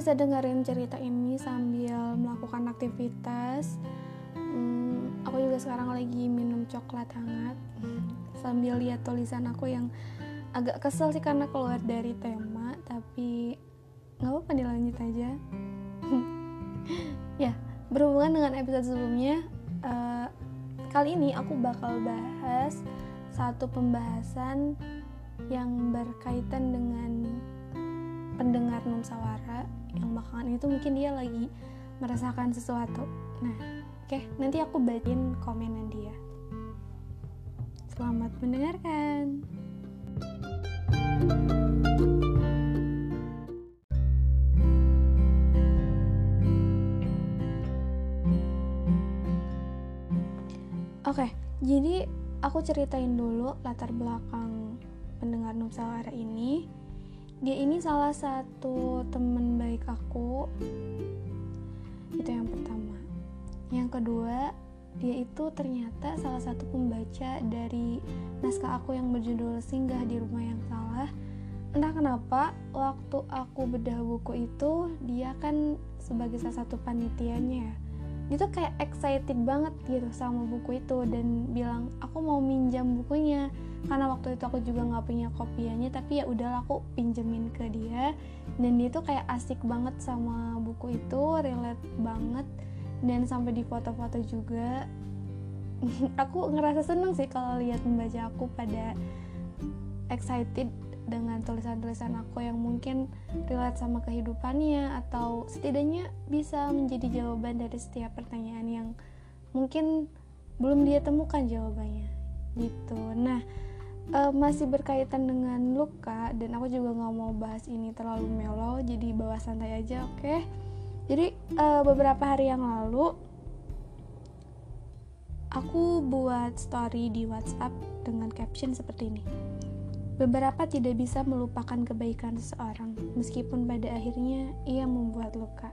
bisa dengerin cerita ini sambil melakukan aktivitas. Hmm, aku juga sekarang lagi minum coklat hangat. Sambil lihat tulisan aku yang agak kesel sih karena keluar dari tema tapi nggak apa-apa dilanjut aja. Ya berhubungan dengan episode sebelumnya uh, kali ini aku bakal bahas satu pembahasan yang berkaitan dengan pendengar Nusawara yang bakalan itu mungkin dia lagi merasakan sesuatu. Nah oke okay, nanti aku bacain komenan dia. Selamat mendengarkan. Oke, okay, jadi aku ceritain dulu latar belakang pendengar Nusawara ini. Dia ini salah satu temen baik aku. Itu yang pertama. Yang kedua, dia itu ternyata salah satu pembaca dari naskah aku yang berjudul Singgah di Rumah yang Salah. Entah kenapa, waktu aku bedah buku itu, dia kan sebagai salah satu panitianya ya dia tuh kayak excited banget gitu sama buku itu dan bilang aku mau minjam bukunya karena waktu itu aku juga nggak punya kopiannya tapi ya udahlah aku pinjemin ke dia. Dan dia tuh kayak asik banget sama buku itu relate banget. Dan sampai di foto-foto juga. Aku ngerasa seneng sih kalau lihat membaca aku pada excited dengan tulisan-tulisan aku yang mungkin relate sama kehidupannya atau setidaknya bisa menjadi jawaban dari setiap pertanyaan yang mungkin belum dia temukan jawabannya gitu. Nah e, masih berkaitan dengan luka dan aku juga nggak mau bahas ini terlalu melo jadi bawa santai aja oke okay? jadi e, beberapa hari yang lalu aku buat story di WhatsApp dengan caption seperti ini Beberapa tidak bisa melupakan kebaikan seseorang, meskipun pada akhirnya ia membuat luka.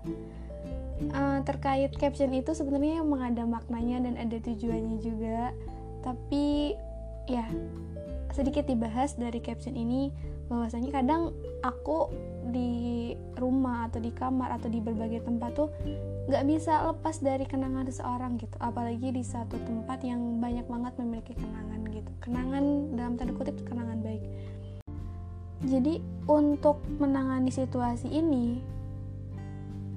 Uh, terkait caption itu sebenarnya memang ada maknanya dan ada tujuannya juga, tapi ya sedikit dibahas dari caption ini bahwasanya kadang aku di rumah atau di kamar atau di berbagai tempat tuh nggak bisa lepas dari kenangan seseorang gitu. Apalagi di satu tempat yang banyak banget memiliki kenangan gitu. Kenangan dalam tanda kutip kenangan baik. Jadi untuk menangani situasi ini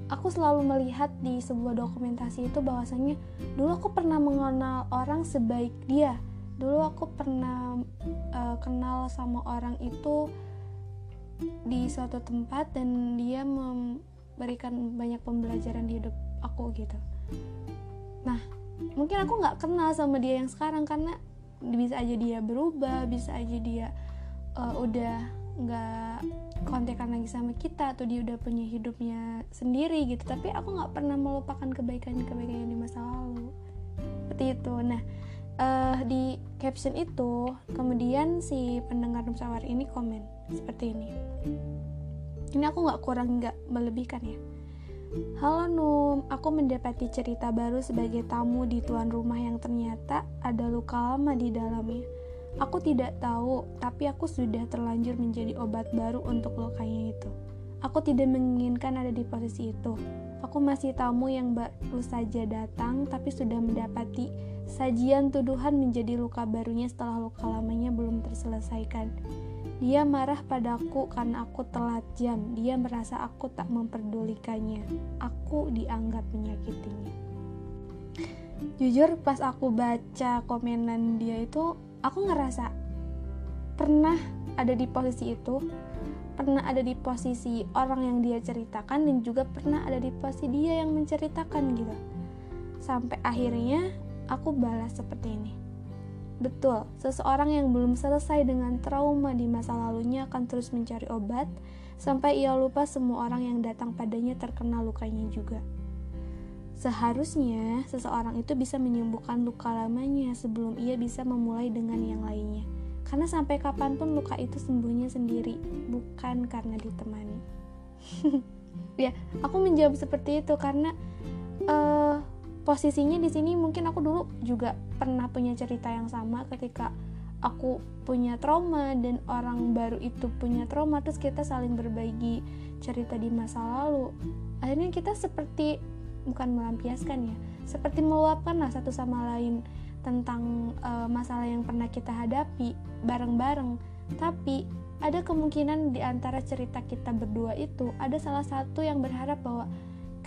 aku selalu melihat di sebuah dokumentasi itu bahwasanya dulu aku pernah mengenal orang sebaik dia dulu aku pernah uh, kenal sama orang itu di suatu tempat dan dia memberikan banyak pembelajaran di hidup aku gitu. Nah mungkin aku nggak kenal sama dia yang sekarang karena bisa aja dia berubah bisa aja dia uh, udah nggak kontekan lagi sama kita atau dia udah punya hidupnya sendiri gitu. Tapi aku nggak pernah melupakan kebaikan-kebaikan yang di masa lalu. Seperti itu. Nah uh, di caption itu kemudian si pendengar musyawarah ini komen seperti ini ini aku nggak kurang nggak melebihkan ya Halo Num, aku mendapati cerita baru sebagai tamu di tuan rumah yang ternyata ada luka lama di dalamnya. Aku tidak tahu, tapi aku sudah terlanjur menjadi obat baru untuk lukanya itu. Aku tidak menginginkan ada di posisi itu. Aku masih tamu yang baru saja datang, tapi sudah mendapati sajian tuduhan menjadi luka barunya setelah luka lamanya belum terselesaikan. Dia marah padaku karena aku telat jam. Dia merasa aku tak memperdulikannya. Aku dianggap menyakitinya. Jujur pas aku baca komenan dia itu, aku ngerasa pernah ada di posisi itu, pernah ada di posisi orang yang dia ceritakan dan juga pernah ada di posisi dia yang menceritakan gitu. Sampai akhirnya aku balas seperti ini Betul, seseorang yang belum selesai dengan trauma di masa lalunya akan terus mencari obat sampai ia lupa semua orang yang datang padanya terkena lukanya juga. Seharusnya seseorang itu bisa menyembuhkan luka lamanya sebelum ia bisa memulai dengan yang lainnya. Karena sampai kapan pun luka itu sembuhnya sendiri, bukan karena ditemani. ya, aku menjawab seperti itu karena uh, posisinya di sini mungkin aku dulu juga pernah punya cerita yang sama ketika aku punya trauma dan orang baru itu punya trauma terus kita saling berbagi cerita di masa lalu. Akhirnya kita seperti bukan melampiaskan ya seperti meluapkan lah satu sama lain tentang uh, masalah yang pernah kita hadapi bareng-bareng. Tapi ada kemungkinan di antara cerita kita berdua itu ada salah satu yang berharap bahwa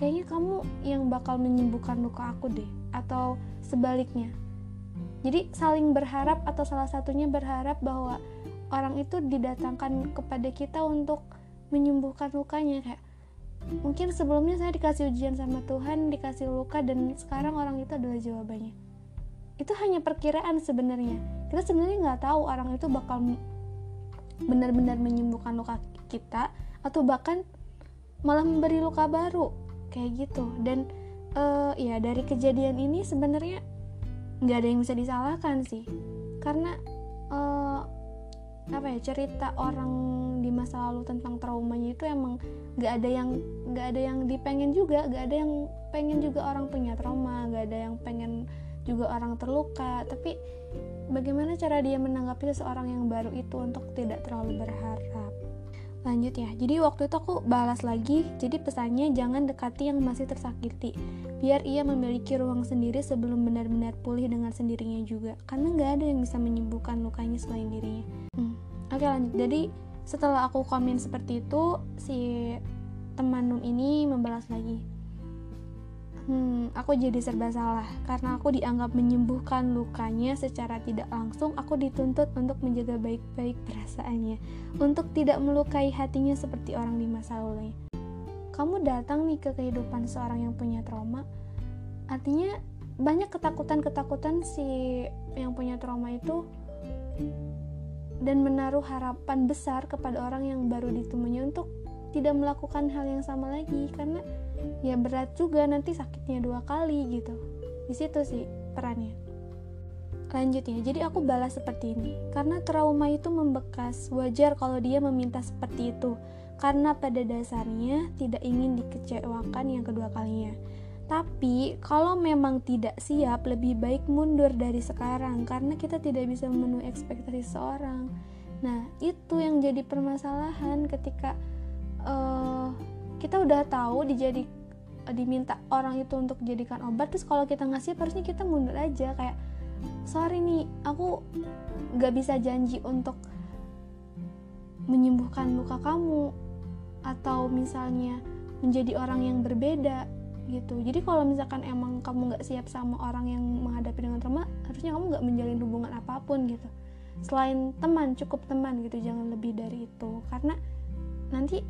kayaknya kamu yang bakal menyembuhkan luka aku deh atau sebaliknya. Jadi saling berharap atau salah satunya berharap bahwa orang itu didatangkan kepada kita untuk menyembuhkan lukanya kayak mungkin sebelumnya saya dikasih ujian sama Tuhan dikasih luka dan sekarang orang itu adalah jawabannya. Itu hanya perkiraan sebenarnya. Kita sebenarnya nggak tahu orang itu bakal benar-benar menyembuhkan luka kita atau bahkan malah memberi luka baru kayak gitu. Dan uh, ya dari kejadian ini sebenarnya nggak ada yang bisa disalahkan sih. Karena uh, apa ya cerita orang di masa lalu tentang traumanya itu emang nggak ada yang nggak ada yang dipengen juga. Nggak ada yang pengen juga orang punya trauma. Nggak ada yang pengen juga orang terluka. Tapi bagaimana cara dia menanggapi seseorang yang baru itu untuk tidak terlalu berharap lanjut ya. Jadi waktu itu aku balas lagi jadi pesannya jangan dekati yang masih tersakiti. Biar ia memiliki ruang sendiri sebelum benar-benar pulih dengan sendirinya juga. Karena nggak ada yang bisa menyembuhkan lukanya selain dirinya. Hmm. oke lanjut. Jadi setelah aku komen seperti itu si teman Num ini membalas lagi Hmm, aku jadi serba salah karena aku dianggap menyembuhkan lukanya secara tidak langsung. Aku dituntut untuk menjaga baik-baik perasaannya, untuk tidak melukai hatinya seperti orang di masa lalunya. Kamu datang nih ke kehidupan seorang yang punya trauma, artinya banyak ketakutan-ketakutan si yang punya trauma itu dan menaruh harapan besar kepada orang yang baru ditemunya untuk tidak melakukan hal yang sama lagi karena ya berat juga nanti sakitnya dua kali gitu. Di situ sih perannya. Lanjut ya jadi aku balas seperti ini. Karena trauma itu membekas wajar kalau dia meminta seperti itu. Karena pada dasarnya tidak ingin dikecewakan yang kedua kalinya. Tapi kalau memang tidak siap lebih baik mundur dari sekarang. Karena kita tidak bisa memenuhi ekspektasi seorang. Nah itu yang jadi permasalahan ketika uh, kita udah tahu dijadi diminta orang itu untuk jadikan obat terus kalau kita ngasih harusnya kita mundur aja kayak sorry nih aku gak bisa janji untuk menyembuhkan luka kamu atau misalnya menjadi orang yang berbeda gitu. Jadi kalau misalkan emang kamu nggak siap sama orang yang menghadapi dengan trauma harusnya kamu nggak menjalin hubungan apa pun gitu. Selain teman cukup teman gitu. Jangan lebih dari itu. Karena nanti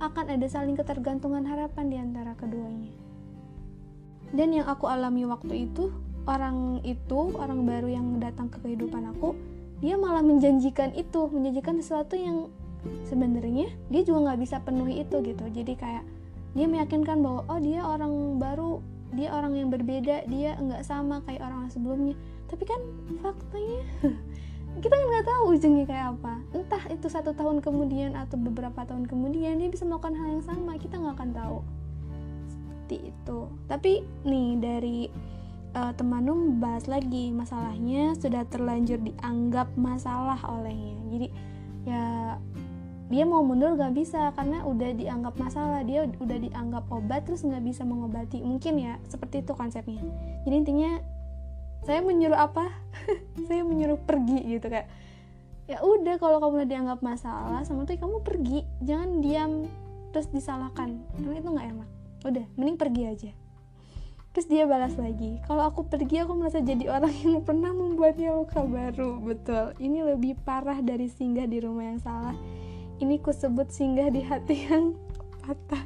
akan ada saling ketergantungan harapan di antara keduanya. Dan yang aku alami waktu itu, orang itu, orang baru yang datang ke kehidupan aku, dia malah menjanjikan itu, menjanjikan sesuatu yang sebenarnya dia juga nggak bisa penuhi itu gitu. Jadi kayak dia meyakinkan bahwa oh dia orang baru, dia orang yang berbeda, dia nggak sama kayak orang sebelumnya. Tapi kan faktanya kita kan nggak tahu ujungnya kayak apa. Entah itu satu tahun kemudian atau beberapa tahun kemudian dia bisa melakukan hal yang sama. Kita nggak akan tahu. Seperti itu. Tapi nih dari uh, temanum bahas lagi masalahnya sudah terlanjur dianggap masalah olehnya. Jadi ya dia mau mundur gak bisa karena udah dianggap masalah. Dia udah dianggap obat terus nggak bisa mengobati. Mungkin ya seperti itu konsepnya. Jadi intinya saya menyuruh apa? Saya menyuruh pergi gitu kayak ya udah kalau kamu udah dianggap masalah sama tuh kamu pergi. Jangan diam. Terus disalahkan. Karena itu nggak enak. Udah mending pergi aja. Terus dia balas lagi kalau aku pergi aku merasa jadi orang yang pernah membuatnya luka baru. Betul. Ini lebih parah dari singgah di rumah yang salah. Ini ku sebut singgah di hati yang patah.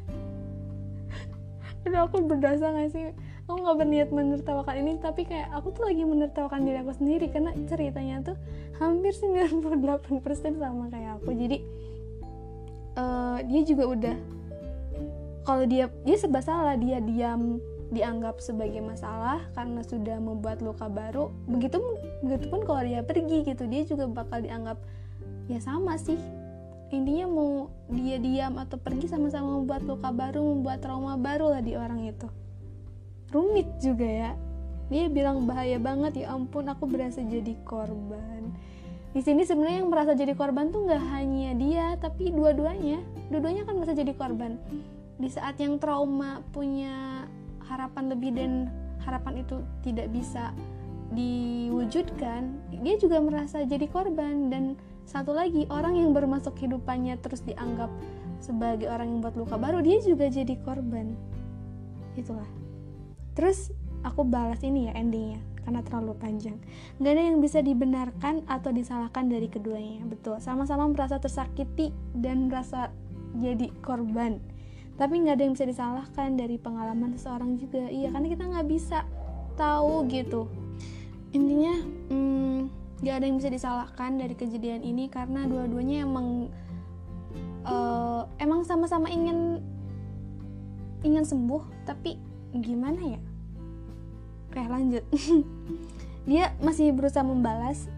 Aduh aku berdosa gak sih aku nggak berniat menertawakan ini tapi kayak aku tuh lagi menertawakan diri aku sendiri karena ceritanya tuh hampir 98% sama kayak aku. Jadi uh, dia juga udah kalau dia dia serba salah dia diam dianggap sebagai masalah karena sudah membuat luka baru. Begitu begitupun kalau dia pergi gitu dia juga bakal dianggap ya sama sih. Intinya mau dia diam atau pergi sama-sama membuat luka baru membuat trauma baru lah di orang itu rumit juga ya. Dia bilang bahaya banget ya ampun aku berasa jadi korban. Di sini sebenarnya yang merasa jadi korban tuh nggak hanya dia tapi dua-duanya. Dua-duanya kan merasa jadi korban. Di saat yang trauma punya harapan lebih dan harapan itu tidak bisa diwujudkan dia juga merasa jadi korban. Dan satu lagi orang yang baru masuk kehidupannya terus dianggap sebagai orang yang buat luka baru dia juga jadi korban. Itulah terus aku balas ini ya endingnya karena terlalu panjang. Gak ada yang bisa dibenarkan atau disalahkan dari keduanya. Betul, sama-sama merasa tersakiti dan merasa jadi korban. Tapi nggak ada yang bisa disalahkan dari pengalaman seseorang juga. Iya, karena kita nggak bisa tahu gitu. Intinya, hmm, gak ada yang bisa disalahkan dari kejadian ini karena dua-duanya emang uh, emang sama-sama ingin ingin sembuh, tapi gimana ya? Oke lanjut. Dia masih berusaha membalas.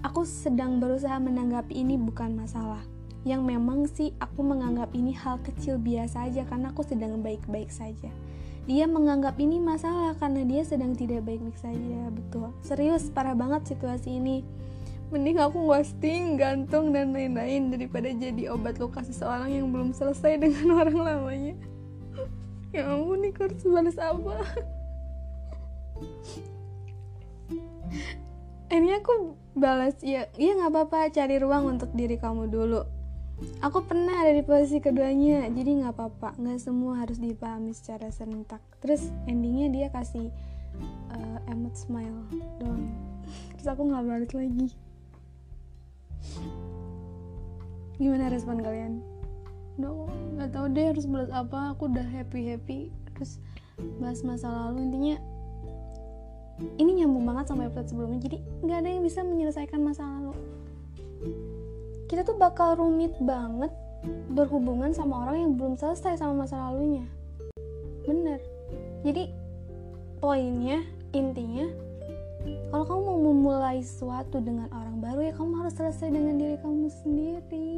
Aku sedang berusaha menanggapi ini bukan masalah. Yang memang sih aku menganggap ini hal kecil biasa aja Karena aku sedang baik-baik saja. Dia menganggap ini masalah karena dia sedang tidak baik-baik saja Betul. Serius parah banget situasi ini. Mending aku ghosting, gantung, dan lain-lain Daripada jadi obat luka seseorang yang belum selesai dengan orang lamanya Ya ampun nih harus balas apa? Ini aku balas ya iya nggak apa-apa cari ruang untuk diri kamu dulu. Aku pernah ada di posisi keduanya jadi nggak apa-apa. Nggak semua harus dipahami secara serentak. Terus endingnya dia kasih uh, emot smile dong terus aku nggak balas lagi. Gimana respon kalian no nggak tahu deh harus balas apa. Aku udah happy happy terus bahas masa lalu. Intinya ini nyambung banget sama episode sebelumnya. Jadi nggak ada yang bisa menyelesaikan masa lalu. Kita tuh bakal rumit banget berhubungan sama orang yang belum selesai sama masa lalunya. Bener. Jadi poinnya intinya kalau kamu mau memulai sesuatu dengan orang baru ya kamu harus selesai dengan diri kamu sendiri